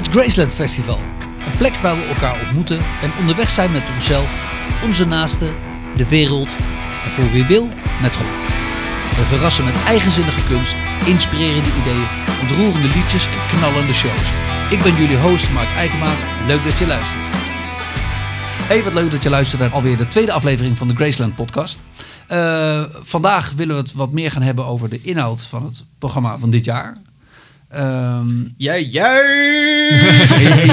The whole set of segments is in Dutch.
Het Graceland Festival. Een plek waar we elkaar ontmoeten en onderweg zijn met onszelf, onze naasten, de wereld en voor wie wil, met God. We verrassen met eigenzinnige kunst, inspirerende ideeën, ontroerende liedjes en knallende shows. Ik ben jullie host Mark Eikema. Leuk dat je luistert. Hey, wat leuk dat je luistert naar alweer de tweede aflevering van de Graceland podcast. Uh, vandaag willen we het wat meer gaan hebben over de inhoud van het programma van dit jaar. Um, jij, jij!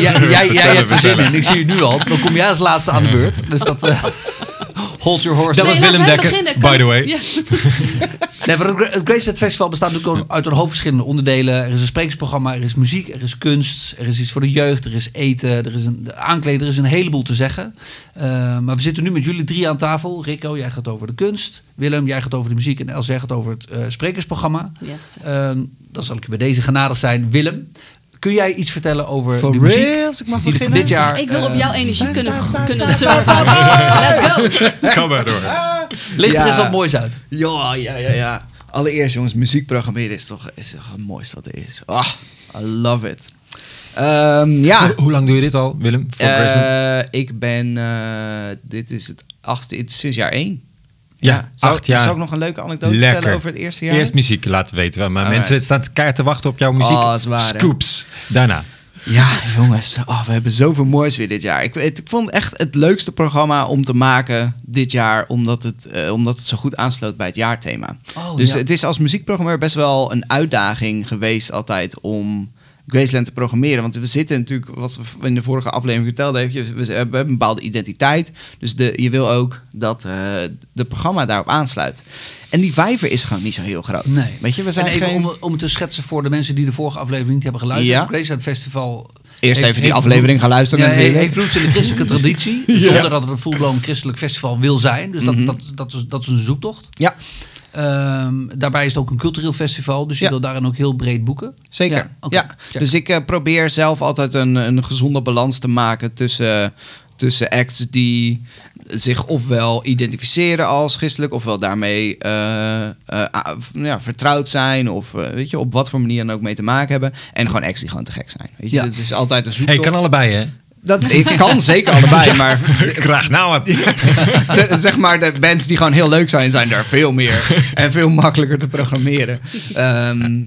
jij, jij, jij hebt er zin in. Ik zie je nu al. Dan kom jij als laatste aan de beurt. Dus dat... Uh, hold your horse. Dat was Willem Dekker, by the way. Ja. nee, maar het Graceland Festival bestaat natuurlijk uit een hoop verschillende onderdelen. Er is een sprekersprogramma, er is muziek, er is kunst, er is iets voor de jeugd, er is eten, er is een aankleden, er is een heleboel te zeggen. Uh, maar we zitten nu met jullie drie aan tafel. Rico, jij gaat over de kunst. Willem, jij gaat over de muziek. En Els, jij gaat over het uh, sprekersprogramma. Yes. Uh, dan zal ik bij deze genadig zijn. Willem, Kun jij iets vertellen over For de muziek reals? Ik mag die van dit jaar... Ik wil op uh, jouw energie kunnen, kunnen surfen. Let's go. Ga maar door. Ligt er eens wat moois uit. Ja, ja, ja, ja. Allereerst jongens, muziek programmeren is toch, is toch het mooiste dat er is. Ah, I love it. Um, ja. Hoe lang doe je dit al, Willem? Uh, ik ben, uh, dit is het achtste, sinds jaar één. Ja, ja zou, acht jaar. Zou ik nog een leuke anekdote Lekker. vertellen over het eerste jaar? Eerst muziek laten weten. Maar Alright. mensen staan keihard te wachten op jouw muziek. Oh, is waar, hè? Scoops. Daarna. Ja, jongens. Oh, we hebben zoveel moois weer dit jaar. Ik, ik vond echt het leukste programma om te maken dit jaar, omdat het, uh, omdat het zo goed aansloot bij het jaarthema. Oh, dus ja. het is als muziekprogrammeur best wel een uitdaging geweest altijd om Graceland te programmeren. Want we zitten natuurlijk, wat we in de vorige aflevering vertelden, heeft, we hebben een bepaalde identiteit. Dus de, je wil ook dat uh, de programma daarop aansluit. En die vijver is gewoon niet zo heel groot. Nee. Weet je, we zijn en even geen... om, om het te schetsen voor de mensen die de vorige aflevering niet hebben geluisterd. Ja. Het Graceland Festival... Eerst even die aflevering gaan luisteren Ja, heeft roots in de christelijke traditie. Zonder dat het een full-blown christelijk festival wil zijn. Dus dat, Mhm. dat, dat, is, dat is een zoektocht. Ja, Ehm, daarbij is het ook een cultureel festival. Dus je Ja. wil daarin ook heel breed boeken. Zeker. Ja. Dus ik eh, probeer zelf altijd een, een gezonde balans te maken tussen, tussen acts die zich ofwel identificeren als christelijk, ofwel daarmee eh, eh, ja, vertrouwd zijn, of eh, weet je, op wat voor manier dan ook mee te maken hebben. En gewoon acts die gewoon te gek zijn. Weet je, Ja. het is altijd een Hey, zoektocht. kan allebei, hè? Dat ik kan zeker allebei, maar Graag nou wat. de, zeg maar de bands die gewoon heel leuk zijn, zijn er veel meer en veel makkelijker te programmeren. Ehm,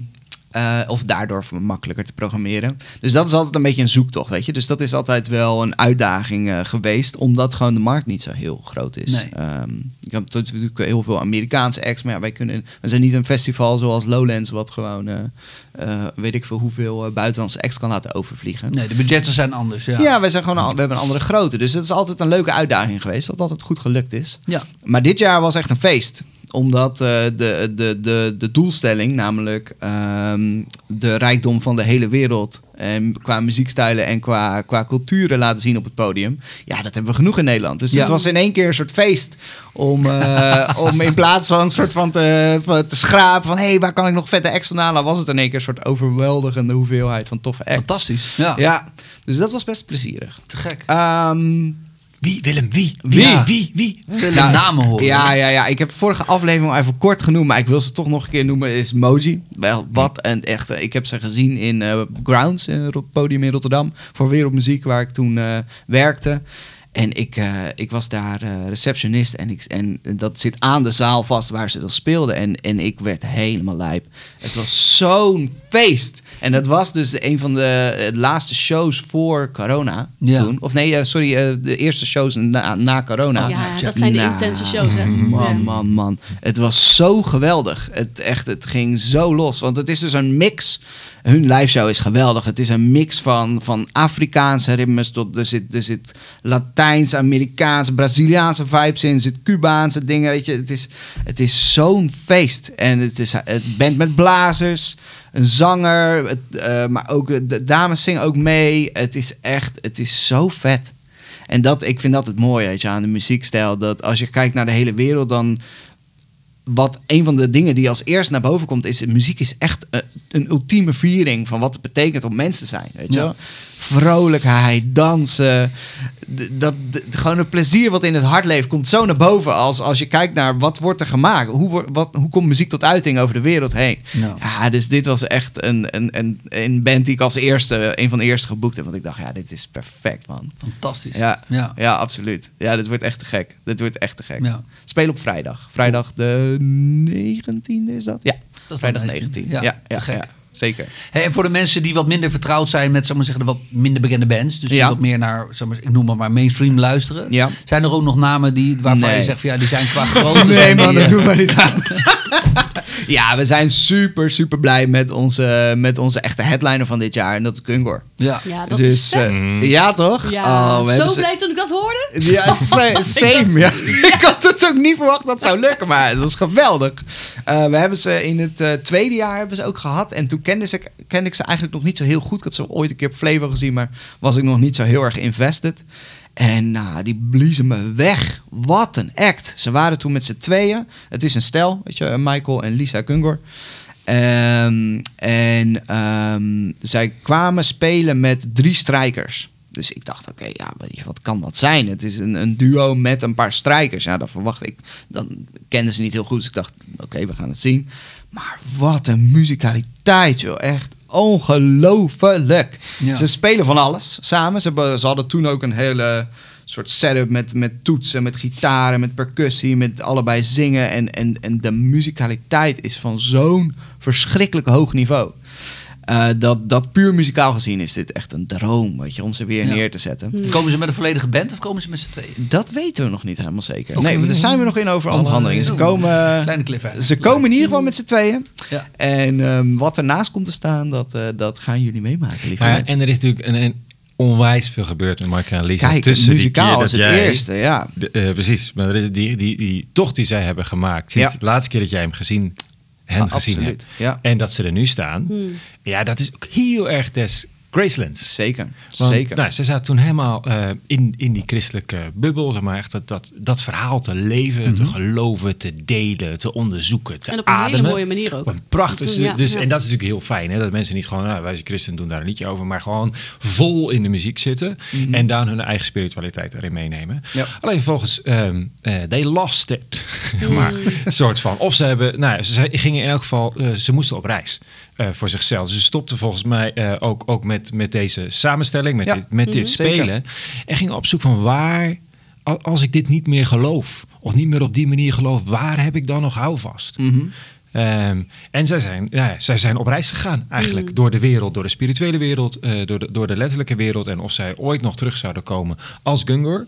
eh, of daardoor makkelijker te programmeren. Dus dat is altijd een beetje een zoektocht, weet je. Dus dat is altijd wel een uitdaging eh, geweest, omdat gewoon de markt niet zo heel groot is. Nee. Ehm, je hebt natuurlijk heel veel Amerikaanse acts, maar ja, wij kunnen, we zijn niet een festival zoals Lowlands, wat gewoon, eh, weet ik veel hoeveel buitenlandse acts kan laten overvliegen. Nee, de budgetten zijn anders. Ja. Ja, wij zijn gewoon, we hebben een andere grootte. Dus dat is altijd een leuke uitdaging geweest, wat altijd goed gelukt is. Ja. Maar dit jaar was echt een feest. Omdat eh, de, de, de, de doelstelling, namelijk ehm, de rijkdom van de hele wereld. En qua muziekstijlen en qua, qua culturen laten zien op het podium. Ja, dat hebben we genoeg in Nederland. Dus Ja. het was in één keer een soort feest. Om, eh, om in plaats van een soort van te, van te schrapen van... hé, hey, waar kan ik nog vette acts vandaan halen? Was het in één keer een soort overweldigende hoeveelheid van toffe acts. Fantastisch. Ja. Ja, dus dat was best plezierig. Te gek. Ehm, Wie, Willem? Wie? Wie? Ja. Wie? Wie? We willen nou, namen horen. Ja, ja, ja. Ik heb vorige aflevering al even kort genoemd, maar ik wil ze toch nog een keer noemen. Is Moji. Wel, wat een echte. Ik heb ze gezien in eh, Grounds, eh, op het podium in Rotterdam, voor Wereldmuziek, waar ik toen eh, werkte. En ik, eh, ik was daar eh, receptionist en, ik, en dat zit aan de zaal vast waar ze dat speelden. En, en ik werd helemaal lijp. Het was zo'n feest. En dat was dus een van de laatste shows voor corona Ja. toen. Of nee, eh, sorry, de eerste shows na, na corona. Ja, dat zijn de Nou, intense shows, hè? Man, man, man. Het was zo geweldig. Het, echt, het ging zo los. Want het is dus een mix. Hun live show is geweldig. Het is een mix van, van Afrikaanse ritmes tot er zit, er zit Amerikaanse, Braziliaanse vibes in. Zit Cubaanse dingen. Weet je, het is, het is zo'n feest. En het is het band met blazers, een zanger, het, eh, maar ook de dames zingen ook mee. Het is echt, het is zo vet. En dat, ik vind dat het mooie je, aan de muziekstijl. Dat als je kijkt naar de hele wereld, dan. Wat een van de dingen die als eerst naar boven komt, is muziek is echt een, een ultieme viering van wat het betekent om mens te zijn. Weet je Ja. Vrolijkheid, dansen. Dat, gewoon het plezier wat in het hart leeft komt zo naar boven als, als je kijkt naar wat wordt er gemaakt. Hoe, wordt- wat, hoe komt muziek tot uiting over de wereld heen? Ja, dus dit was echt een, een, een, een band die ik als eerste, een van de eerste geboekt heb. Want ik dacht, ja, dit is perfect, man. Fantastisch. Ja, ja. ja. absoluut. Ja, dit wordt echt te gek. Dit wordt echt te gek. Ja. Spelen op vrijdag. Vrijdag de 19e is dat? Ja, is vrijdag dan 19. 19e. Ja, Ja, ja, te gek. Zeker. Hey, en voor de mensen die wat minder vertrouwd zijn met zeg maar, zeggen, de wat minder bekende bands, dus die Ja. wat meer naar, zeg maar, ik noem maar, maar mainstream luisteren, Ja. zijn er ook nog namen die, waarvan Nee. je zegt van ja, die zijn qua grootte. Nee man, dat eh, doen we niet aan. ja, we zijn super, super blij met onze, met onze echte headliner van dit jaar. En dat is Kungor. Ja. Ja, dat dus, is vet. eh, ja toch? Ja, Oh, we zo ze- blij toen ik dat hoorde. Ja, sa- same. Ja. ik had het ook niet verwacht dat het zou lukken, maar het was geweldig. Eh, we hebben ze in het eh, tweede jaar hebben ze ook gehad. En toen kende, ze, kende ik ze eigenlijk nog niet zo heel goed. Ik had ze ooit een keer op Flevo gezien, maar was ik nog niet zo heel erg invested. En nou, die bliezen me weg. Wat een act. Ze waren toen met z'n tweeën. Het is een stel, weet je, Michael en Lisa Kungor. Ehm, en ehm, zij kwamen spelen met drie strijkers. Dus ik dacht, oké, ja, wat kan dat zijn? Het is een, een duo met een paar strijkers. Ja, dat verwacht ik. Dan kenden ze niet heel goed. Dus ik dacht, oké, we gaan het zien. Maar wat een muzikaliteit, joh. Echt ongelooflijk. Ja. Ze spelen van alles samen. Ze, hebben, ze hadden toen ook een hele soort setup met, met toetsen, met gitaren, met percussie, met allebei zingen. En, en, en de muzikaliteit is van zo'n verschrikkelijk hoog niveau. Eh, dat, dat puur muzikaal gezien is dit echt een droom, weet je, om ze weer Ja. neer te zetten. Komen ze met een volledige band of komen ze met z'n tweeën? Dat weten we nog niet helemaal zeker. Nee, daar zijn we nog in over onderhandelingen. Ze komen, Kleine cliffhanger. ze komen in ieder geval met z'n tweeën. Ja. En ehm, wat ernaast komt te staan, dat, eh, dat gaan jullie meemaken, lieve Maar, mensen. en er is natuurlijk een, een onwijs veel gebeurd met Mark en Lisa. Kijk, tussen die muzikaal keer is dat het jij- eerste, ja. De- eh, precies, maar er is die, die, die tocht die zij hebben gemaakt. Sinds Ja. de laatste keer dat jij hem gezien, hen Ah, gezien absoluut, hebt. ja. En dat ze er nu staan. Hmm. Ja, dat is ook heel erg des Gracelands. Zeker, Want, zeker. Nou, ze zaten toen helemaal eh, in, in die christelijke bubbel, zeg maar, echt dat, dat, dat verhaal te leven, te geloven, te delen, te onderzoeken, te En op een hele ademen. mooie manier ook. Op een prachtig, Toen, ja, dus, ja. En dat is natuurlijk heel fijn, hè, dat mensen niet gewoon, nou, wij zijn christen doen daar een liedje over, maar gewoon vol in de muziek zitten en dan hun eigen spiritualiteit erin meenemen. Ja. Alleen volgens, ehm eh, they lost it, maar soort van. Of ze hebben, nou, ze gingen in elk geval, eh, ze moesten op reis voor zichzelf. Ze stopten volgens mij eh, ook, ook met, met deze samenstelling, met Ja. dit, met dit Zeker. spelen. En gingen op zoek van waar, als ik dit niet meer geloof, of niet meer op die manier geloof, waar heb ik dan nog houvast? Mhm. Ehm, en zij zijn, ja, zij zijn op reis gegaan eigenlijk door de wereld, door de spirituele wereld, eh, door, de, door de letterlijke wereld. En of zij ooit nog terug zouden komen als Gungur.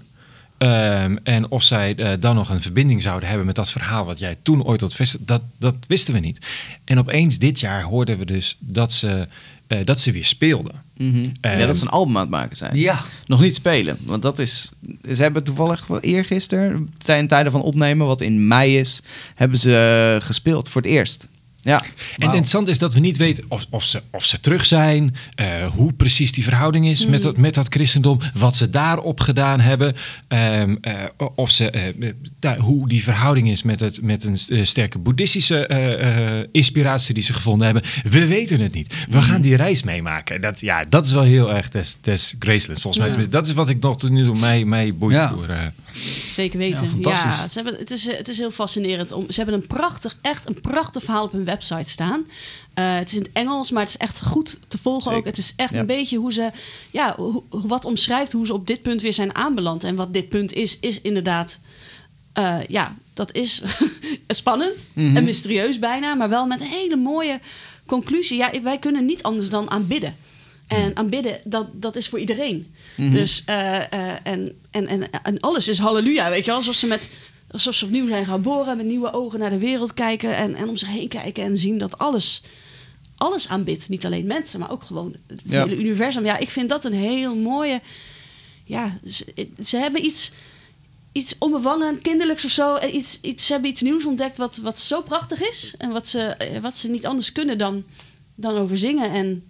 Ehm, en of zij eh, dan nog een verbinding zouden hebben met dat verhaal wat jij toen ooit had vestigd, dat, dat wisten we niet. En opeens dit jaar hoorden we dus dat ze, eh, dat ze weer speelden. Mhm. Ehm, ja, dat ze een album aan het maken zijn. Ja. Nog niet spelen, want dat is... Ze hebben toevallig wel eergisteren, ten tijde van opnemen, wat in mei is, hebben ze eh, gespeeld voor het eerst. Ja, En het interessante is dat we niet weten of, of, ze, of ze terug zijn, eh, hoe precies die verhouding is met, dat, met dat christendom, wat ze daarop gedaan hebben, ehm, eh, of ze, nou, hoe die verhouding is met, het, met een sterke boeddhistische eh, eh, inspiratie die ze gevonden hebben. We weten het niet. We gaan die reis meemaken. Dat, ja, dat is wel heel erg des, des Gracelands, volgens mij. Ja. Dat is wat ik nog tot nu toe mij, mij boeit. Ja. Door, Zeker weten. Ja, ze hebben, het, is, het is heel fascinerend. Om, ze hebben een prachtig, echt een prachtig verhaal op hun website staan. Eh, het is in het Engels, maar het is echt goed te volgen ook. Het is echt Ja. een beetje hoe ze, ja, hoe, wat omschrijft hoe ze op dit punt weer zijn aanbeland. En wat dit punt is, is inderdaad, eh, ja, dat is spannend Mhm. en mysterieus bijna, maar wel met een hele mooie conclusie. Ja, wij kunnen niet anders dan aanbidden. En aanbidden, dat, dat is voor iedereen. Dus, eh, eh, en, en, en, en alles is halleluja, weet je wel. Alsof ze, met, alsof ze opnieuw zijn geboren, met nieuwe ogen naar de wereld kijken... en, en om zich heen kijken en zien dat alles, alles aanbidt. Niet alleen mensen, maar ook gewoon het Ja. hele universum. Ja, ik vind dat een heel mooie... Ja, ze, ze hebben iets, iets onbevangen, kinderlijks of zo. eh, Iets, iets, ze hebben iets nieuws ontdekt wat, wat zo prachtig is... en wat ze, eh, wat ze niet anders kunnen dan, dan over zingen... en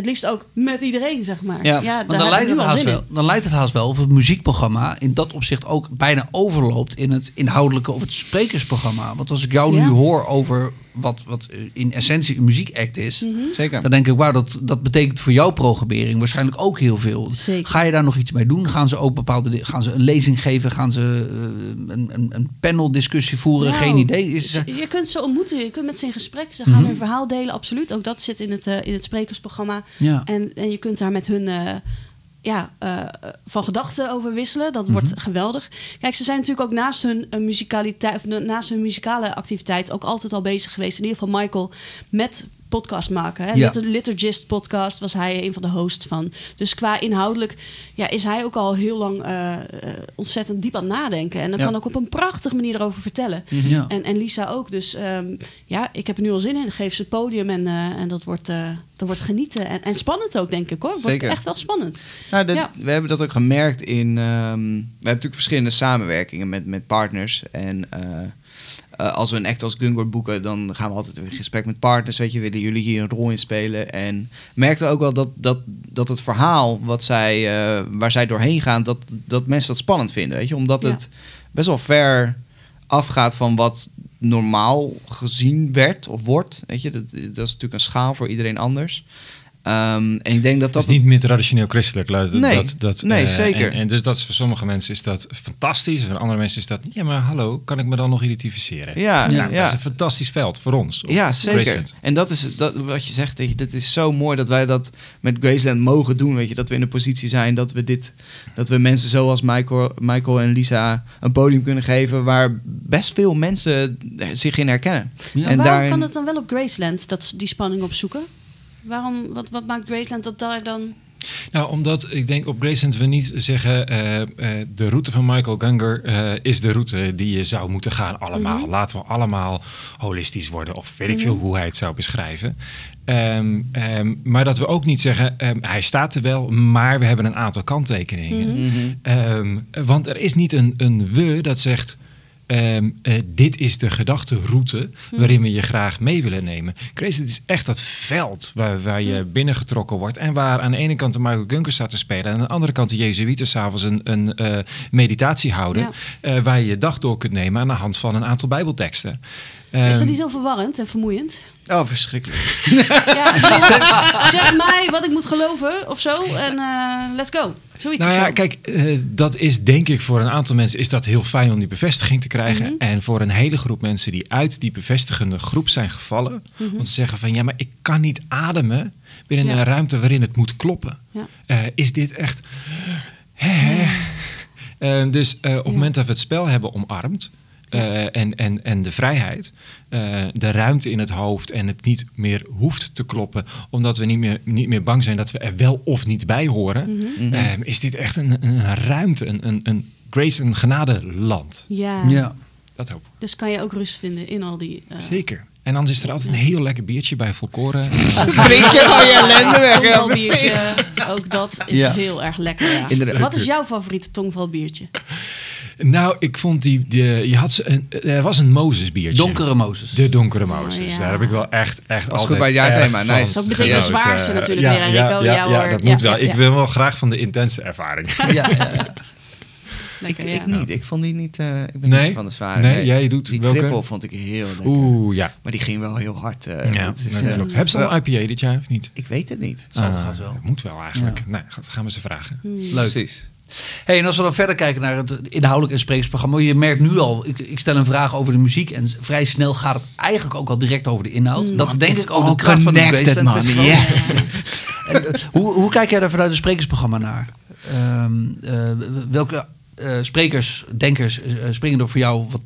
het liefst ook met iedereen, zeg maar. Ja, Maar dan lijkt, het haast wel, dan lijkt het haast wel of het muziekprogramma in dat opzicht ook bijna overloopt in het inhoudelijke of het sprekersprogramma. Want als ik jou Ja. nu hoor over wat, wat in essentie een muziekact is. Mhm. Zeker. Dan denk ik, wauw, dat, dat betekent voor jouw programmering waarschijnlijk ook heel veel. Zeker. Ga je daar nog iets mee doen? Gaan ze ook bepaalde gaan ze een lezing geven? Gaan ze eh, een, een, een panel discussie voeren? Nou, Geen idee. Is, je, je kunt ze ontmoeten, je kunt met ze in gesprek. Ze gaan hun verhaal delen, absoluut. Ook dat zit in het, eh, in het sprekersprogramma. Ja. En, en je kunt daar met hun eh, ja, eh, van gedachten over wisselen. Dat wordt geweldig. Kijk, ze zijn natuurlijk ook naast hun muzikaliteit, of na- naast hun muzikale activiteit ook altijd al bezig geweest. In ieder geval Michael met podcast maken. Hè? Ja. Litur- Liturgist podcast was hij een van de hosts van. Dus qua inhoudelijk ja, is hij ook al heel lang eh, eh, ontzettend diep aan het nadenken. En dan Ja. kan ook op een prachtige manier erover vertellen. Ja. En, en Lisa ook. Dus ehm, ja, ik heb er nu al zin in. Geef ze het podium en, eh, en dat, wordt, eh, dat wordt genieten. En, en spannend ook, denk ik hoor. Het wordt echt wel spannend. Nou, dat-. We hebben dat ook gemerkt in. ehm, we hebben natuurlijk verschillende samenwerkingen met, met partners. En eh, als we een act als Gungor boeken, dan gaan we altijd in gesprek met partners. Weet je, willen jullie hier een rol in spelen? En merkten ook wel dat, dat, dat het verhaal wat zij, eh, waar zij doorheen gaan, dat, dat mensen dat spannend vinden. Weet je, omdat Ja. het best wel ver afgaat van wat normaal gezien werd of wordt. Weet je, dat, dat is natuurlijk een schaal voor iedereen anders. Ehm, en ik denk dat Dat dat is niet meer traditioneel christelijk. Dat, Nee. dat, dat, Nee, eh, zeker. En, en dus dat is voor sommige mensen is dat fantastisch. Voor andere mensen is dat, ja maar hallo, kan ik me dan nog identificeren? Ja, Nou, ja. Dat is een fantastisch veld voor ons. op Ja, zeker. Graceland. En dat is dat, wat je zegt, je, dat is zo mooi dat wij dat met Graceland mogen doen. Weet je, dat we in een positie zijn dat we dit, dat we mensen zoals Michael, Michael en Lisa een podium kunnen geven waar best veel mensen zich in herkennen. Ja. En waarom daarin- kan het dan wel op Graceland, dat die spanning opzoeken? Waarom, wat, wat maakt Graceland dat daar dan... Nou, omdat ik denk op Graceland we niet zeggen... eh, eh, de route van Michael Gunger eh, is de route die je zou moeten gaan allemaal. Mhm. Laten we allemaal holistisch worden. Of weet ik veel hoe hij het zou beschrijven. Ehm, ehm, maar dat we ook niet zeggen... ehm, hij staat er wel, maar we hebben een aantal kanttekeningen. Mhm. Ehm, want er is niet een, een we dat zegt... ehm, eh, dit is de gedachteroute waarin we je graag mee willen nemen. Graceland is echt dat veld waar, waar je binnengetrokken wordt. En waar aan de ene kant de Michael Gunker staat te spelen. En aan de andere kant de Jezuïeten s'avonds een, een eh, meditatie houden. Ja. eh, waar je je dag door kunt nemen aan de hand van een aantal bijbelteksten. Is Ehm, dat niet heel verwarrend en vermoeiend? Oh, verschrikkelijk. Ja, zeg mij wat ik moet geloven of zo en eh, let's go. Zoiets Nou ja, zo. kijk, eh, dat is denk ik voor een aantal mensen is dat heel fijn om die bevestiging te krijgen. Mhm. En voor een hele groep mensen die uit die bevestigende groep zijn gevallen. Mhm. Want ze zeggen van ja, maar ik kan niet ademen binnen Ja. een ruimte waarin het moet kloppen. Ja. Eh, is dit echt. Hè, hè? Eh, dus eh, op het moment dat we het spel hebben omarmd. Eh, en, en, en de vrijheid, eh, de ruimte in het hoofd en het niet meer hoeft te kloppen, omdat we niet meer, niet meer bang zijn dat we er wel of niet bij horen, Mhm. eh, is dit echt een, een ruimte, een, een, een grace, een genadeland. Ja. Ja. Dat hoop ik. dus kan je ook rust vinden in al die... eh, Zeker. En dan is er altijd een heel lekker biertje bij Volkoren. Drink je van je ellende weg. Ja, tongvalbiertje, precies. ook dat is Ja. heel erg lekker. Ja. Wat is jouw favoriete tongvalbiertje? Nou, ik vond die, die je had ze een, er was een Mozes biertje. Donkere Mozes. De donkere Mozes. Oh, ja. Daar heb ik wel echt, echt Was goed altijd bij erg van nice. Dat betekent de zwaarste natuurlijk ja, weer, ja, Rico? Ja, Ja, dat Ja, moet wel. ja, Ik wil wel graag van de intense ervaring. Ja, ja, ja. Ik, Lekker, ik niet. Ik vond die niet. eh, ik ben Nee? niet van de zware. Nee, jij doet die welke? triple vond ik heel lekker. Oeh, ja. Maar die ging wel heel hard. eh, ja het is, dat eh, klopt. Hebben ze al IPA dit jaar of niet? Ik weet het niet. Zal het Ah, gaat wel. Moet wel eigenlijk. Ja. Nou, ga- gaan we ze vragen. Hmm. Leuk. Precies. Hey, en als we dan verder kijken naar het inhoudelijk en sprekersprogramma. Je merkt nu al, ik, ik stel een vraag over de muziek. En vrij snel gaat het eigenlijk ook al direct over de inhoud. Dat is denk ik ook de kracht van de man. Yes. En, eh, hoe, hoe kijk jij daar vanuit het sprekersprogramma naar? Ehm, eh, welke eh, sprekers, denkers springen er voor jou wat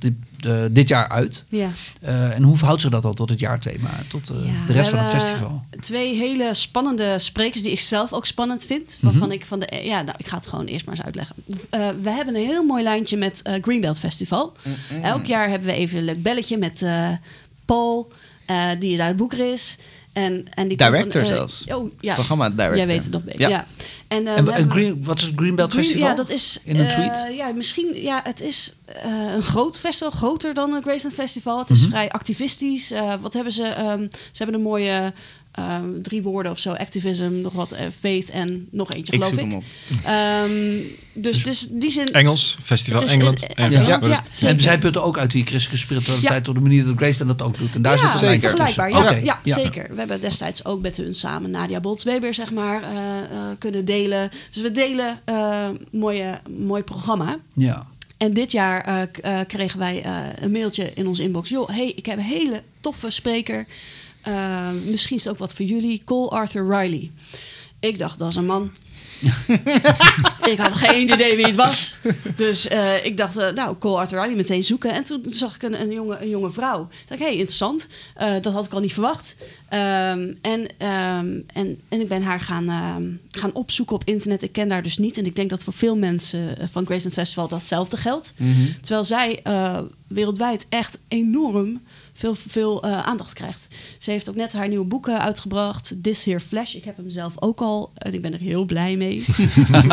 dit, eh, dit jaar uit? Ja. Eh, en hoe verhoudt zich dat dan tot het jaarthema? Tot Ja, de rest van het festival? Twee hele spannende sprekers die ik zelf ook spannend vind. Mhm. Waarvan ik van de. Ja, nou, ik ga het gewoon eerst maar eens uitleggen. We hebben een heel mooi lijntje met Greenbelt Festival. Elk jaar hebben we even een leuk belletje met Paul, die daar de boeker is. En, en die Director dan, eh, zelfs. Oh, ja. Programma director. Jij weet het nog beter. Ja. Ja. En, eh, En, we en hebben- Green, wat is het Greenbelt Green- Festival? Ja, dat is In een eh, tweet? ja, misschien. Ja, het is eh, een groot festival, groter dan het Graceland Festival. Het is Mhm. vrij activistisch. Eh, wat hebben ze? ehm, ze hebben een mooie ehm, drie woorden of zo. Activism, nog wat eh, faith en nog eentje, Ik geloof ik. hem op. Ehm, dus, dus die zin... Engels, Festival Het is Engeland. En- Engeland, Ja. ja, En zeker. zij putten ook uit die christelijke spiritualiteit Ja. op de manier dat Grace dat ook doet. En daar ja, zit een lijn tussen. vergelijkbaar. Ja, Oké, ja, ja. zeker. We hebben destijds ook met hun samen Nadia Bolts-Weber zeg maar, eh, eh, kunnen delen. Dus we delen eh mooie, mooi programma. Ja. En dit jaar kregen wij eh, een mailtje in onze inbox. Joh, hey, ik heb een hele toffe spreker. Eh, misschien is het ook wat voor jullie. Cole Arthur Riley. Ik dacht, dat is een man. ik had geen idee wie het was. Dus eh, ik dacht, eh, nou, Cole Arthur Riley meteen zoeken. En toen zag ik een, een, jonge, een jonge vrouw. Ik dacht, hey, interessant. Eh, dat had ik al niet verwacht. Ehm, en, ehm, en, en ik ben haar gaan, ehm, gaan opzoeken op internet. Ik ken haar dus niet. En ik denk dat voor veel mensen van Graceland Festival datzelfde geldt. Terwijl zij wereldwijd echt enorm veel, veel eh, aandacht krijgt. Ze heeft ook net haar nieuwe boeken uitgebracht. This Here Flash. Ik heb hem zelf ook al. En ik ben er heel blij mee.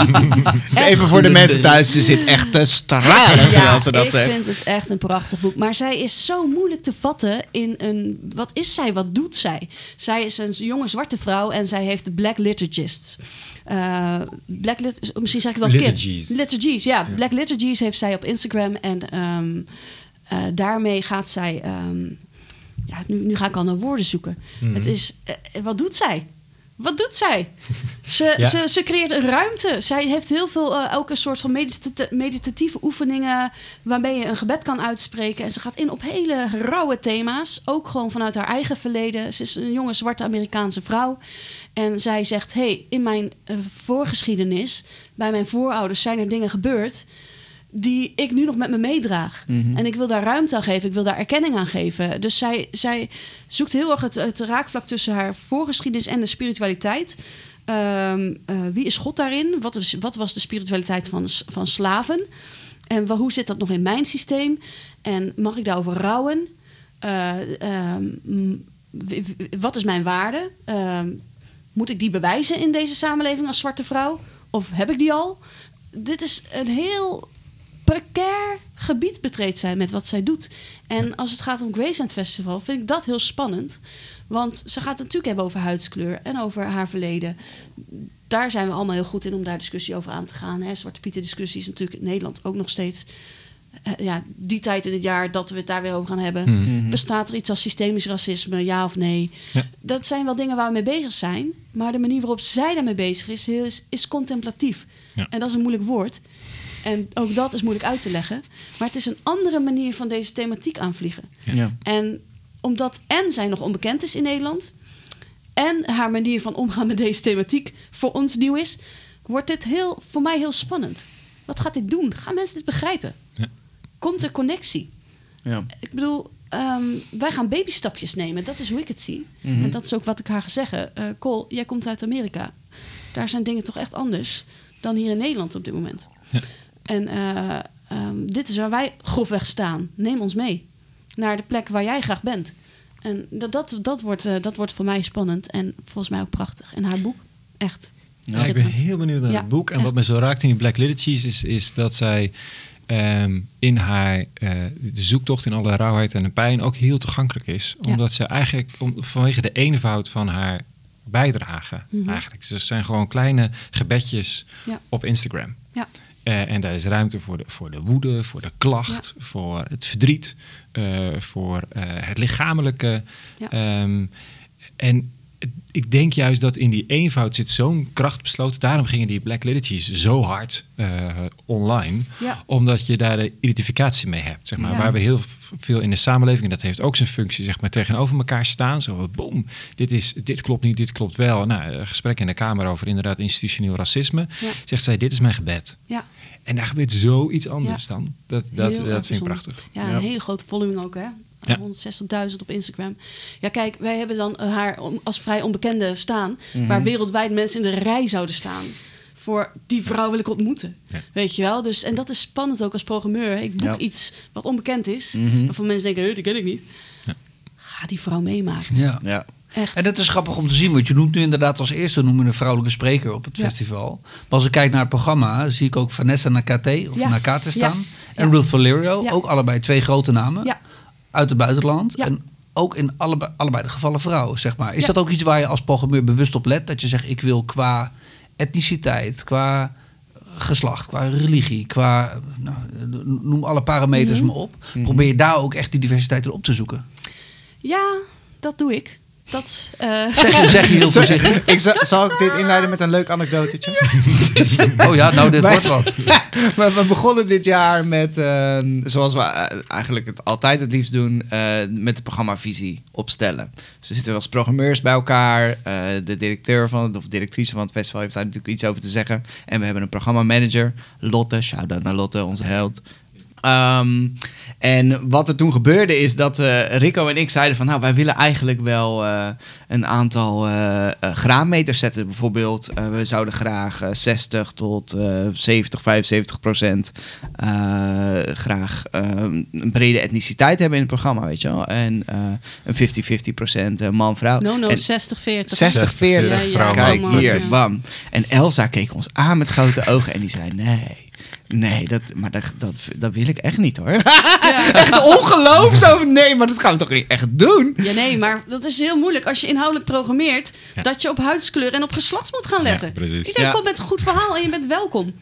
Even voor de mensen thuis, ze zit echt te stralen terwijl ze dat ik zegt. vind het echt een prachtig boek. Maar zij is zo moeilijk te vatten in een... Wat is zij? Wat doet zij? Zij is een jonge zwarte vrouw en zij heeft de Black Liturgists. Eh, Black Lit misschien zeg ik het wel verkeerd. Liturgies. Liturgies, ja. Black Liturgies heeft zij op Instagram. En ehm, eh, daarmee gaat zij... ehm, ja, nu, nu ga ik al naar woorden zoeken. Mhm. Het is... eh, wat doet zij? Wat doet zij? Ze, Ja. ze, ze creëert een ruimte. Zij heeft heel veel, eh, ook een soort van meditata- meditatieve oefeningen... waarmee je een gebed kan uitspreken. En ze gaat in op hele rauwe thema's. Ook gewoon vanuit haar eigen verleden. Ze is een jonge zwarte Amerikaanse vrouw. En zij zegt, hey, in mijn eh, voorgeschiedenis... bij mijn voorouders zijn er dingen gebeurd... die ik nu nog met me meedraag. En ik wil daar ruimte aan geven. Ik wil daar erkenning aan geven. Dus zij, zij zoekt heel erg het, het raakvlak tussen haar voorgeschiedenis en de spiritualiteit. Ehm, eh, wie is God daarin? Wat, is, wat was de spiritualiteit van, van slaven? En hoe zit dat nog in mijn systeem? En mag ik daarover rouwen? Eh, ehm, wat is mijn waarde? Ehm, moet ik die bewijzen in deze samenleving als zwarte vrouw? Of heb ik die al? Dit is een heel precair gebied betreedt zij met wat zij doet. En als het gaat om Graceland Festival, vind ik dat heel spannend. Want ze gaat het natuurlijk hebben over huidskleur en over haar verleden. Daar zijn we allemaal heel goed in om daar discussie over aan te gaan. Hè. Zwarte Pieten discussie is natuurlijk in Nederland ook nog steeds... eh, ja, die tijd in het jaar dat we het daar weer over gaan hebben. Bestaat er iets als systemisch racisme, ja of nee? Ja. Dat zijn wel dingen waar we mee bezig zijn. Maar de manier waarop zij daarmee bezig is, is, is contemplatief. Ja. En dat is een moeilijk woord. En ook dat is moeilijk uit te leggen. Maar het is een andere manier van deze thematiek aanvliegen. Ja. En omdat en zij nog onbekend is in Nederland... en haar manier van omgaan met deze thematiek voor ons nieuw is... wordt dit heel, voor mij heel spannend. Wat gaat dit doen? Gaan mensen dit begrijpen? Ja. Komt er connectie? Ja. Ik bedoel, ehm, wij gaan babystapjes nemen. Dat is hoe ik het zie. Mhm. En dat is ook wat ik haar ga zeggen. Eh Cole, jij komt uit Amerika. Daar zijn dingen toch echt anders dan hier in Nederland op dit moment. Ja. En eh, ehm, dit is waar wij grofweg staan. Neem ons mee naar de plek waar jij graag bent. En dat, dat, dat, wordt, eh, dat wordt voor mij spannend en volgens mij ook prachtig. En haar boek, echt. Ik ben heel benieuwd naar Ja, het boek. En wat me zo raakt in die Black Liturgies is, is dat zij ehm, in haar eh, de zoektocht in alle rauwheid en de pijn ook heel toegankelijk is. Ja. Omdat ze eigenlijk om, vanwege de eenvoud van haar bijdrage Mhm. eigenlijk. Dus het zijn gewoon kleine gebedjes Ja. op Instagram. Ja. Eh, en daar is ruimte voor de, voor de woede, voor de klacht, voor het verdriet, eh, voor eh, het lichamelijke. Ja. Ehm, en ik denk juist dat in die eenvoud zit zo'n kracht besloten. Daarom gingen die Black Liturgies zo hard eh, online. Ja. Omdat je daar de identificatie mee hebt. Zeg maar. Ja. Waar we heel veel in de samenleving, en dat heeft ook zijn functie, zeg maar, tegenover elkaar staan. Zo, boom, dit, is, dit klopt niet, dit klopt wel. Nou, een gesprek in de Kamer over inderdaad institutioneel racisme. Ja. Zegt zij, dit is mijn gebed. Ja. En daar gebeurt zoiets anders Ja. dan. Dat, dat, dat vind ik prachtig. Ja, Ja. een hele grote following ook, hè? Ja. 160.000 op Instagram. Ja, kijk, wij hebben dan eh, haar als vrij onbekende staan... waar wereldwijd mensen in de rij zouden staan... voor die vrouw wil ik ontmoeten. Ja. Weet je wel? Dus, en dat is spannend ook als programmeur. Ik boek Ja. iets wat onbekend is... Mhm. waarvan mensen denken, "Huh, die ken ik niet. Ja. Ga die vrouw meemaken. Ja. Ja. Echt. En dat is grappig om te zien, want je noemt nu inderdaad als eerste noemen een vrouwelijke spreker op het Ja. festival. Maar als ik kijk naar het programma, zie ik ook Vanessa Nakate of Ja. Nakate staan. Ja. En Ja. Ruth Valerio, Ja. ook allebei twee grote namen Ja. Uit het buitenland. Ja. En ook in allebei, allebei de gevallen vrouw, zeg maar. Is Ja. dat ook iets waar je als programmeur bewust op let? Dat je zegt, ik wil qua etniciteit, qua geslacht, qua religie, qua... Nou, noem alle parameters Mhm. maar op. Probeer je daar ook echt die diversiteit in op te zoeken? Ja, dat doe ik. Dat, eh, Zeg, je- zeg je heel voorzichtig. Ik zal, zal ik dit inleiden met een leuk anekdotetje? Oh ja, nou, dit Wij- wordt wat. we, we begonnen dit jaar met, eh, zoals we eh, eigenlijk het altijd het liefst doen, eh, met de programmavisie opstellen. Dus we zitten als programmeurs bij elkaar. eh, de directeur van het, of directrice van het festival heeft daar natuurlijk iets over te zeggen. En we hebben een programmamanager, Lotte. Shout-out naar Lotte, onze held. Ehm, en wat er toen gebeurde is dat eh, Rico en ik zeiden van... nou, wij willen eigenlijk wel eh, een aantal eh, eh, graadmeters zetten. Bijvoorbeeld, eh, we zouden graag eh, 60 tot eh 70, 75 procent... eh, graag eh, een brede etniciteit hebben in het programma, weet je wel. En eh, een 50-50 procent eh, man-vrouw. no, no, En 60, 40. 60, 40. Ja, ja, vrouw, Kijk, hier, bam. En Elsa keek ons aan met grote ogen en die zei: Nee, nee, dat, maar dat, dat, dat wil ik echt niet hoor. echt ongeloof zo. Nee, maar dat gaan we toch niet echt doen? Ja, nee, maar dat is heel moeilijk als je inhoudelijk programmeert... Ja. dat je op huidskleur en op geslacht moet gaan letten. Ja, precies. Ik denk, Ja. kom met een goed verhaal en je bent welkom.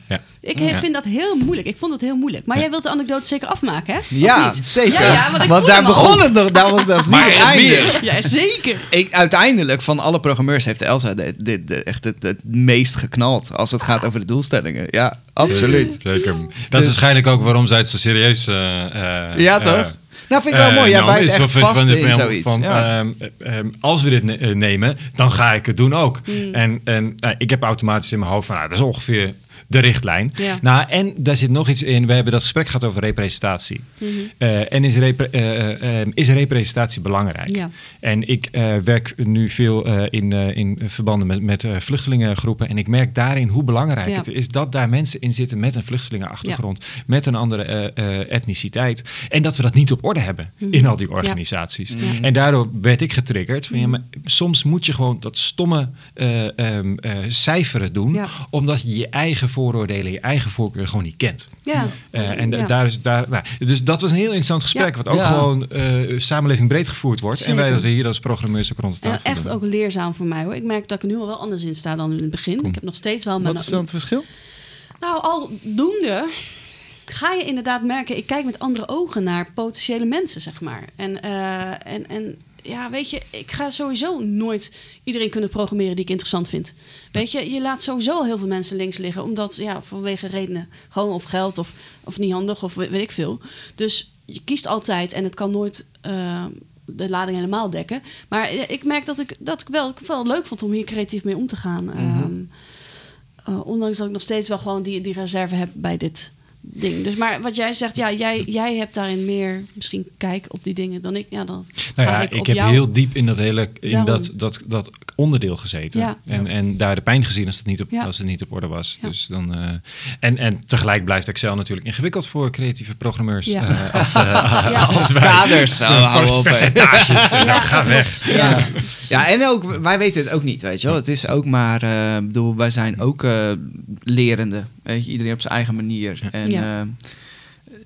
Ik Ja. vind dat heel moeilijk. Ik vond het heel moeilijk. Maar jij wilt de anekdote zeker afmaken, hè? Of Ja, niet? zeker. Ja, ja, want daar begon het nog. Dat was, dat niet Maar het einde. meer. Ja, zeker. Ik, uiteindelijk, van alle programmeurs, heeft Elsa de, de, de- echt het, het meest geknald. Als het gaat over de doelstellingen. Ja, absoluut. Zeker. Dat is Dus- waarschijnlijk ook waarom zij het zo serieus... eh, eh, Ja, eh, toch? Nou, vind ik wel eh, mooi. Jij nou, bijt echt vast van- in zoiets. van, Ja. ehm, eh, ehm, als we dit ne- eh, nemen, dan ga ik het doen ook. Hmm. En, en nou, ik heb automatisch in mijn hoofd van, nou, dat is ongeveer de richtlijn. Ja. Nou, en daar zit nog iets in. We hebben dat gesprek gehad over representatie. Mhm. Eh, en is, repre- eh, eh, is representatie belangrijk? Ja. En ik werk nu veel in, in verbanden met, met vluchtelingengroepen. En ik merk daarin hoe belangrijk Ja. het is dat daar mensen in zitten met een vluchtelingenachtergrond. Met een andere etniciteit. En dat we dat niet op orde hebben in al die organisaties. En daardoor werd ik getriggerd van ja, maar soms moet je gewoon dat stomme eh, ehm, eh, cijferen doen. Omdat je je eigen vooroordelen, je eigen voorkeur gewoon niet kent. Ja. Eh, en Ja. daar is daar. Nou, dus dat was een heel interessant gesprek, Ja. wat ook Ja. gewoon eh, samenleving breed gevoerd wordt. En wij Zeker. dat we hier als programmeurs ook rond de tafel echt ook leerzaam voor mij hoor. Ik merk dat ik er nu al wel anders in sta dan in het begin. Ik heb nog steeds wel mijn. Wat is dan het verschil? Nou, aldoende ga je inderdaad merken, ik kijk met andere ogen naar potentiële mensen, zeg maar. En, eh, en, en ja, weet je, ik ga sowieso nooit iedereen kunnen programmeren die ik interessant vind. Weet je, je laat sowieso al heel veel mensen links liggen, omdat, ja, vanwege redenen, gewoon of geld of, of niet handig of weet, weet ik veel. Dus je kiest altijd en het kan nooit eh, de lading helemaal dekken. Maar eh, ik merk dat ik, dat ik wel, ik wel leuk vond om hier creatief mee om te gaan. Ehm, eh, ondanks dat ik nog steeds wel gewoon die, die reserve heb bij dit ding. Dus maar wat jij zegt, ja, jij, jij hebt daarin meer misschien kijk op die dingen dan ik. Ja, dan Nou ja, ik, ik, heb jou. heel diep in dat hele in Daarom. dat, dat, dat onderdeel gezeten. Ja. En, en daar de pijn gezien als het niet op, Ja. als het niet op orde was. Ja. Dus dan, eh, en, en tegelijk blijft Excel natuurlijk ingewikkeld voor creatieve programmeurs. Ja. eh, als, eh, Ja. als wij. Kaders. Percentages. Ja. ga weg. Ja. Ja, en ook, wij weten het ook niet, weet je wel. Het is ook maar, eh, ik bedoel, wij zijn ook eh, lerende. Weet je, iedereen op zijn eigen manier. En Ja. eh,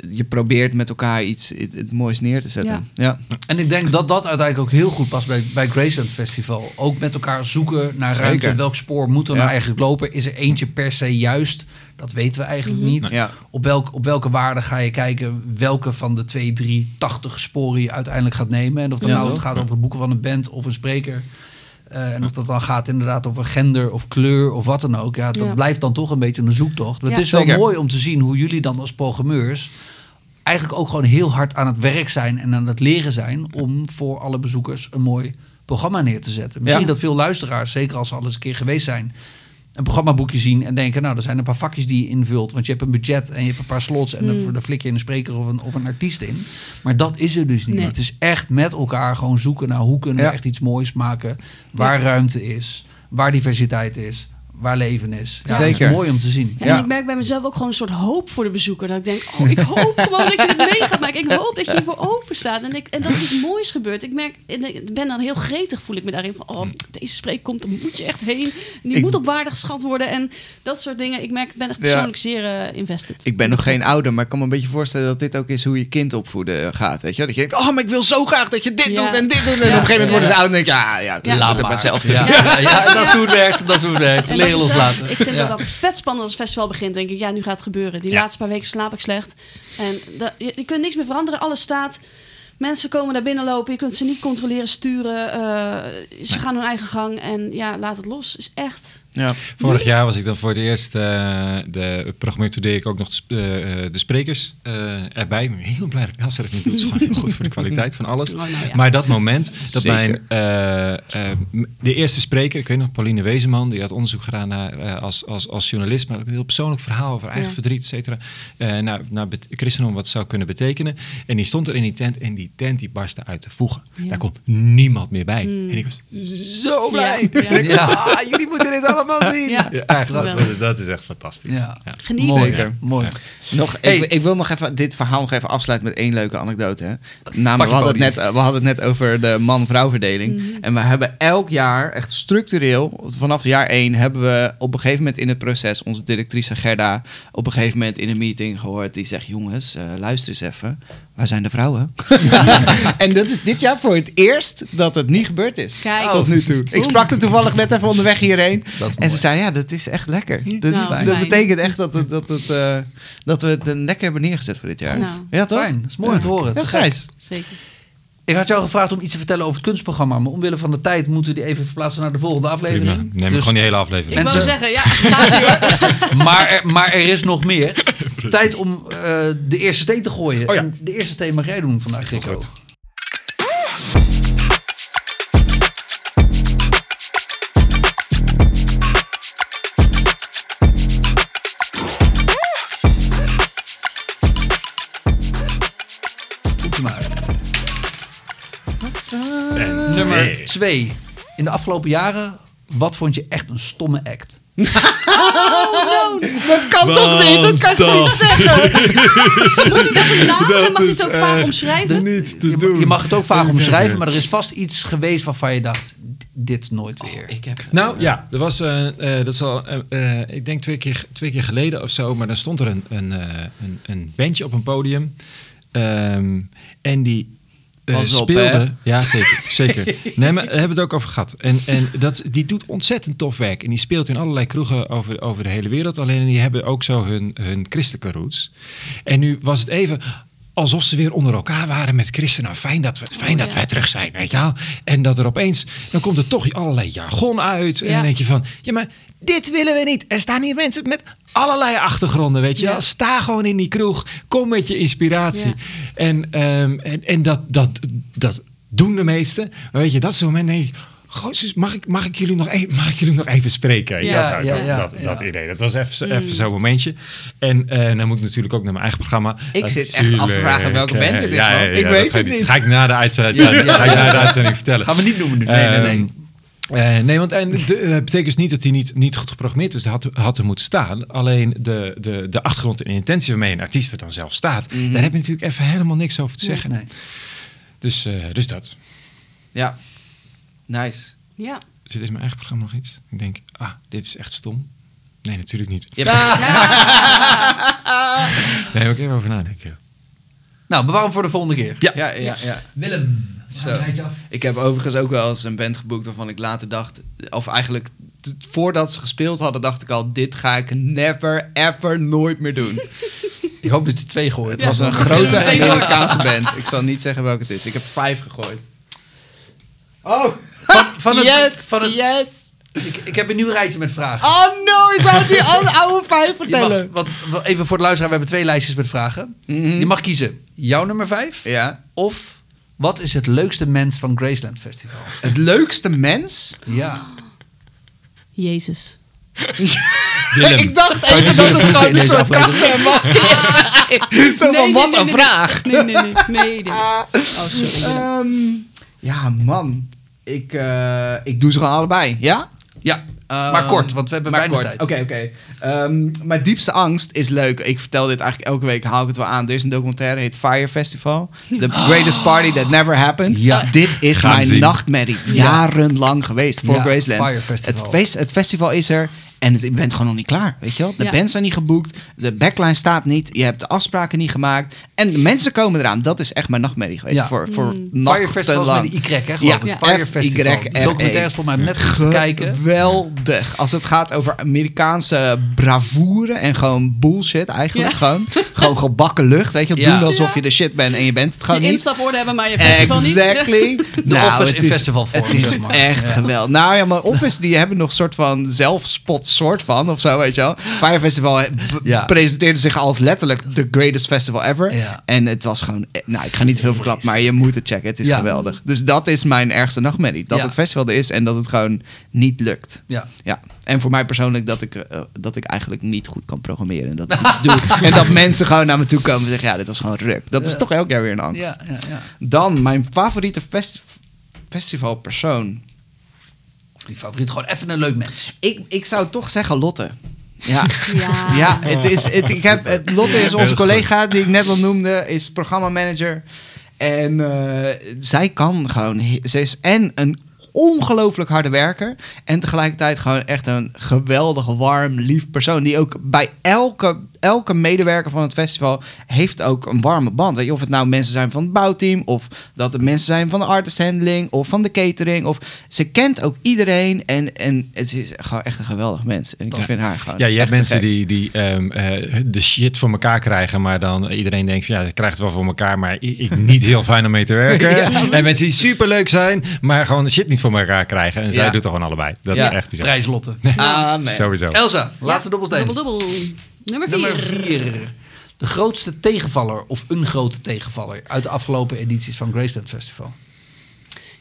je probeert met elkaar iets het, het moois neer te zetten. Ja. En ik denk dat dat uiteindelijk ook heel goed past bij, bij Graceland Festival. Ook met elkaar zoeken naar ruimte. Zeker. Welk spoor moeten we Ja. nou eigenlijk lopen? Is er eentje per se juist? Dat weten we eigenlijk Mhm. niet. Ja. Op, welk, op welke waarde ga je kijken? Welke van de twee, drie, tachtig sporen je uiteindelijk gaat nemen? En of dat Ja, nou het gaat over het boeken van een band of een spreker. Eh, en of dat dan gaat inderdaad over gender of kleur of wat dan ook. Ja, dat Ja. blijft dan toch een beetje een zoektocht. Maar Ja. het is wel Zeker. mooi om te zien hoe jullie dan als programmeurs eigenlijk ook gewoon heel hard aan het werk zijn en aan het leren zijn om voor alle bezoekers een mooi programma neer te zetten. Misschien Ja. dat veel luisteraars, zeker als ze al eens een keer geweest zijn, een programmaboekje zien en denken, nou, er zijn een paar vakjes die je invult, want je hebt een budget en je hebt een paar slots en Hmm. dan, flik je een spreker of een, of een artiest in. Maar dat is er dus niet. Nee. Het is echt met elkaar gewoon zoeken naar hoe kunnen we Ja. echt iets moois maken, waar ruimte is, waar diversiteit is. Waar leven is. Ja, Zeker. Mooi om te zien. En Ja. ik merk bij mezelf ook gewoon een soort hoop voor de bezoeker. Dat ik denk, oh, ik hoop gewoon dat je het mee gaat maken. Ik hoop dat je hiervoor open staat. En, ik, en dat er iets moois gebeurt. Ik merk, en ik ben dan heel gretig, voel ik me daarin van, oh, deze spreek komt, dan moet je echt heen. En die Ik- moet op waarde geschat worden. En dat soort dingen. Ik merk, ik ben echt persoonlijk zeer eh, invested. Ik ben nog geen ouder, maar ik kan me een beetje voorstellen dat dit ook is hoe je kind opvoeden gaat. Weet je? Dat je denkt, oh, maar ik wil zo graag dat je dit Ja. doet en dit doet. En Ja. op een gegeven moment Ja. worden ze oud en denk je, ja, ja, ik Ja. laat het maar zelf doen. ja, ja, dat is hoe het werkt. Dat is hoe het werkt. Dat loslaten. Ik vind ook altijd vet spannend als het festival begint. Denk ik, ja, nu gaat het gebeuren. Die laatste paar weken slaap ik slecht. En dat, je, je kunt niks meer veranderen. Alles staat. Mensen komen daar binnen lopen. Je kunt ze niet controleren, sturen. eh, ze gaan hun eigen gang. En ja, laat het los. Is echt... Ja. Vorig jaar was ik dan voor het eerst, eh de programmeur deed ik ook nog de, sp- eh, eh, de sprekers eh, erbij. Ik ben heel blij dat Elsa dat niet doet. Het is gewoon heel goed voor de kwaliteit van alles. Oh, nou ja. Maar dat moment dat Zeker. mijn, de eerste spreker, ik weet nog, Pauline Wezenman, die had onderzoek gedaan naar, eh, als, als, als journalist, maar ook een heel persoonlijk verhaal over eigen Ja. verdriet, et cetera. eh, naar, naar christendom wat zou kunnen betekenen. En die stond er in die tent en die tent die barstte uit de voegen. Ja. Daar komt niemand meer bij. En ik was zo blij. Ja, ja. En ik, Ja. ah, jullie moeten dit allemaal zien. Ja. dat, dat is echt fantastisch. Ja. Ja. Geniet. Mooi. Zeker. Mooi. Nog, Hey. ik, ik wil nog even dit verhaal nog even afsluiten met één leuke anekdote. Hè. Namelijk, we, hadden het net, we hadden het net over de man-vrouw verdeling. En we hebben elk jaar, echt structureel, vanaf jaar één, hebben we op een gegeven moment in het proces onze directrice Gerda op een gegeven moment in een meeting gehoord. Die zegt, jongens, eh, luister eens even. Waar zijn de vrouwen? en dat is dit jaar voor het eerst dat het niet gebeurd is. Kijk. Tot nu toe. Ik sprak er toevallig net even onderweg hierheen. Dat is En ze zei, ja, dat is echt lekker. Dat, is- Nou, dat betekent echt dat, het, dat, het, eh, dat we het een lekker hebben neergezet voor dit jaar. Nou. ja, toch? Fijn. Dat is mooi om te horen. Gek. Gijs. Zeker. Ik had jou gevraagd om iets te vertellen over het kunstprogramma. Maar omwille van de tijd moeten we die even verplaatsen naar de volgende Prima. aflevering. Neem Dus- gewoon die hele aflevering. Ik Mensen- wou zeggen, ja, maar, er, maar er is nog meer. Tijd om eh, de eerste steen te gooien. Oh ja. En de eerste steen mag jij doen vandaag, Rico. Nummer twee. twee. In de afgelopen jaren, wat vond je echt een stomme act? Oh, no. Dat kan toch niet? Dat kan je toch niet zeggen? Moet u dat een naam en mag u het ook vaak echt omschrijven? Niet te Je, doen. je mag het ook vaak Even omschrijven, maar er is vast iets geweest waarvan je dacht, dit nooit weer. Ik heb... Nou ja, er was, eh, eh, dat is al, eh, ik denk twee keer, twee keer geleden of zo, maar dan stond er een, een, eh, een, een bandje op een podium. Ehm, en die eh, op, speelde. hè? ja, zeker. zeker. Nee, maar daar hebben we het ook over gehad. En, en dat, die doet ontzettend tof werk. En die speelt in allerlei kroegen over, over de hele wereld. Alleen die hebben ook zo hun, hun christelijke roots. En nu was het even alsof ze weer onder elkaar waren met christenen. Nou, fijn dat, we, fijn dat ja. wij terug zijn, weet je wel. En dat er opeens, dan komt er toch allerlei jargon uit. En Ja. dan denk je van, ja maar dit willen we niet. Er staan hier mensen met allerlei achtergronden, weet je Ja. wel. Sta gewoon in die kroeg, kom met je inspiratie. Ja. En, ehm, en, en dat, dat, dat doen de meesten. Maar weet je, dat soort momenten denk ik... Mag ik, mag, ik jullie nog even, mag ik jullie nog even spreken? Ja, dat, ja, dat, ja, dat, ja. dat idee. Dat was even, zo- even zo'n momentje. En eh, dan moet ik natuurlijk ook naar mijn eigen programma. Ik zit echt af te vragen welke band dit is, Ja, man. ja, Ik ja, weet het niet. Ga ik na de uitzending, ga ik na de uitzending vertellen. Gaan we niet noemen nu. Nee, nee, nee. Eh, nee, want en de- dat betekent dus niet dat hij niet, niet goed geprogrammeerd is. Dat had, had er moeten staan. Alleen de, de, de achtergrond en intentie waarmee een artiest er dan zelf staat, Mhm. daar heb je natuurlijk even helemaal niks over te zeggen. Nee. Dus, eh, dus dat. Ja. Nice. Ja. Zit in mijn eigen programma nog iets? Ik denk, ah, dit is echt stom. Nee, natuurlijk niet. Hebt- Nee, moet ik even over nadenken. Nou, bewaar hem voor de volgende keer. Ja. ja, ja, ja. Willem, Zo. Ik heb overigens ook wel eens een band geboekt waarvan ik later dacht... Of eigenlijk voordat ze gespeeld hadden, dacht ik al... Dit ga ik never, ever, nooit meer doen. Ik hoop dat je twee gooit. Het Ja. was een grote. Amerikaanse band. Ik zal niet zeggen welke het is. Ik heb vijf gegooid. Oh! Van, van het, yes! van het, yes! ik, ik heb een nieuw rijtje met vragen. Oh no, ik wou die oude, oude vijf mag, vertellen. wat, wat- even voor de luisteraar, we hebben twee lijstjes met vragen. Mhm. Je mag kiezen jouw nummer vijf Ja. of wat is het leukste mens van Graceland Festival? Het leukste mens? Ja. Jezus. Willem. ik dacht even dat het gewoon een soort kachter was. die je zei. Zo Nee, van, nee, wat nee, een nee, vraag. Nee, nee, nee. nee, nee. Oh, sorry. Ehm, ja, man. Ik, eh, ik doe ze gewoon allebei. Ja? Ja. Maar kort, want we hebben maar bijna kort. tijd. Oké, oké. Ehm, mijn diepste angst is leuk. Ik vertel dit eigenlijk elke week, haal ik het wel aan. Er is een documentaire, heet Fire Festival. The greatest party that never happened. Ja. Dit is Gaan mijn zien. nachtmerrie. Jarenlang geweest voor Ja, Graceland. Fire Festival. Het, feest, het festival is er. En het, je bent gewoon nog niet klaar, weet je wel? De Ja. bands zijn niet geboekt, de backline staat niet, je hebt de afspraken niet gemaakt. En de mensen komen eraan. Dat is echt mijn nachtmerrie geweest. Ja. Voor, voor Fire Festival met de Y, hè, Ja, ik. Fire Festival. E. documentaire is voor mij net te kijken. Geweldig. Als het gaat over Amerikaanse bravoure en gewoon bullshit eigenlijk. Ja. Gewoon, gewoon gebakken lucht. Weet je, wel. Ja. doen alsof Ja. je de shit bent en je bent het gewoon Je niet. instapwoorden hebben, maar je festival niet. Exactly. Nou, Office het in is- festivalvorm, Het is zeg maar. echt Ja. geweldig. Nou ja, maar Office die hebben nog een soort van zelfspot soort van of zo, weet je wel. Fire Festival Ja. presenteerde zich als letterlijk the greatest festival ever. Ja. En het was gewoon, eh, nou ik ga niet veel verklappen, maar je moet het checken. Het is Ja. geweldig. Dus dat is mijn ergste nachtmerrie. Dat het festival er is en dat het gewoon niet lukt. Ja. Ja, en voor mij persoonlijk dat ik, eh, dat ik eigenlijk niet goed kan programmeren. En dat ik iets doe. En dat mensen gewoon naar me toe komen en zeggen, ja, dit was gewoon ruk. Dat is toch elk jaar weer een angst. Ja, ja, ja. Dan mijn favoriete festi- festivalpersoon. Die favoriet, gewoon even een leuk mens. Ik, ik zou toch zeggen Lotte. Ja. Ja. Ja, het is, het, ik heb, het, Lotte is onze collega die ik net al noemde, is programmamanager. En eh, zij kan gewoon, ze is en een ongelooflijk harde werker. En tegelijkertijd gewoon echt een geweldig, warm, lief persoon. Die ook bij elke, elke medewerker van het festival heeft ook een warme band. Weet je, of het nou mensen zijn van het bouwteam, of dat het mensen zijn van de artist handling, of van de catering. Of, ze kent ook iedereen en, en het is gewoon echt een geweldig mens. En ik vind haar gewoon Ja, je hebt mensen die, die ehm, eh, de shit voor elkaar krijgen, maar dan iedereen denkt, van, ja, je krijgt het wel voor elkaar, maar ik, ik niet heel fijn om mee te werken. Ja. En mensen die superleuk zijn, maar gewoon de shit niet voor elkaar krijgen. En zij doet er gewoon allebei. Dat Ja. is echt bizar. Prijslotte. Amen. Sowieso. Elsa, laatste dobbelsteen. Dubbel, dubbel. Nummer vier. Nummer vier. De grootste tegenvaller of een grote tegenvaller uit de afgelopen edities van Graceland Festival.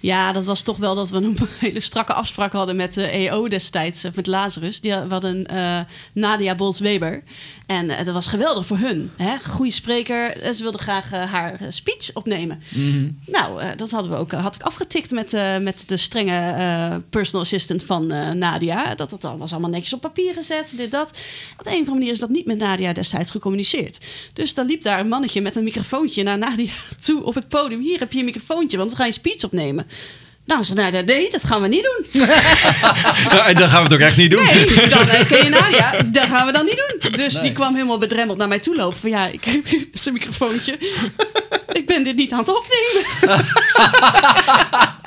Ja, dat was toch wel dat we een hele strakke afspraak hadden met de EO destijds, eh, met Lazarus. Die, we hadden eh, Nadia Bols-Weber. En eh, dat was geweldig voor hun. Hè? Goede spreker. En ze wilde graag eh, haar eh, speech opnemen. Nou, eh, dat hadden we ook, had ik afgetikt met, eh, met de strenge eh, personal assistant van eh, Nadia. Dat, dat was allemaal netjes op papier gezet, dit, dat. Op de een of andere manier is dat niet met Nadia destijds gecommuniceerd. Dus dan liep daar een mannetje met een microfoontje naar Nadia toe op het podium. Hier heb je een microfoontje, want we gaan je speech opnemen. Nou, ze Nadia, nee, dat gaan we niet doen. Ja, en dan gaan we het ook echt niet doen. Nee, dan eh, ken je Nadia. Dat gaan we dan niet doen. Dus die kwam helemaal bedremmeld naar mij toe lopen. Van ja, ik heb zijn microfoontje. Ik ben dit niet aan het opnemen.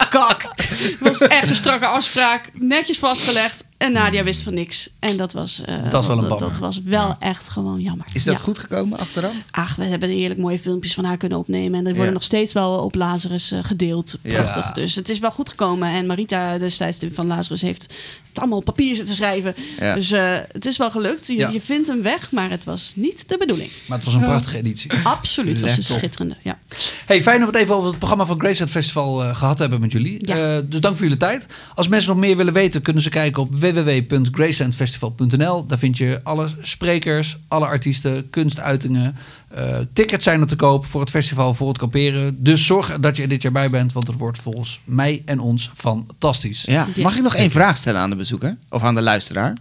Kak. Het was echt een strakke afspraak. Netjes vastgelegd. En Nadia wist van niks. En dat was, eh, Dat was wel een dat, was wel echt gewoon jammer. Is dat Ja. goed gekomen achteraf? Ach, we hebben heerlijk mooie filmpjes van haar kunnen opnemen. En die worden Ja. nog steeds wel op Lazarus eh, gedeeld. Ja. Prachtig. Dus het is wel goed gekomen. En Marita destijds van Lazarus heeft het allemaal op papier zitten schrijven. Ja. Dus eh, het is wel gelukt. Je, Ja. je vindt hem weg, maar het was niet de bedoeling. Maar het was een prachtige editie. Absoluut, het was een schitterende. Ja. Hey, fijn dat we het even over het programma van Graceland Festival eh, gehad hebben met jullie. Ja. Eh, dus dank voor jullie tijd. Als mensen nog meer willen weten, kunnen ze kijken op www.gracelandfestival.nl. Daar vind je alle sprekers, alle artiesten, kunstuitingen. Eh, tickets zijn er te koop voor het festival, voor het kamperen. Dus zorg dat je er dit jaar bij bent, want het wordt volgens mij en ons fantastisch. Ja. Yes. Mag ik nog één vraag stellen aan de bezoeker? Of aan de luisteraar?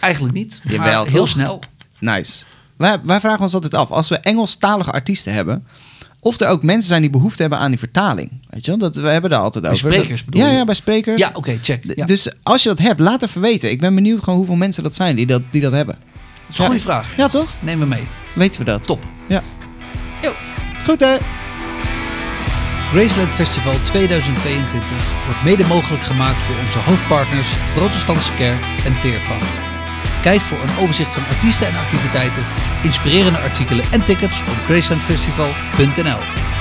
Eigenlijk niet, maar Jawel, heel toch? snel. Nice. Wij, wij vragen ons altijd af, als we Engelstalige artiesten hebben... of er ook mensen zijn die behoefte hebben aan die vertaling. Weet je wel? Dat, we hebben daar altijd Bij over. sprekers Dat- bedoel Ja, je? ja, bij sprekers. Ja, oké, check. Ja. Dus als je dat hebt, laat even weten. Ik ben benieuwd gewoon hoeveel mensen dat zijn die dat, die dat hebben. dat is een goede vraag. Ja, toch? Neem me mee. Weten we dat? Top. Ja. Jo. Goed, hè? Graceland Festival 2022 wordt mede mogelijk gemaakt door onze hoofdpartners Protestantse Kerk en Teervan. Kijk voor een overzicht van artiesten en activiteiten, inspirerende artikelen en tickets op gracelandfestival.nl.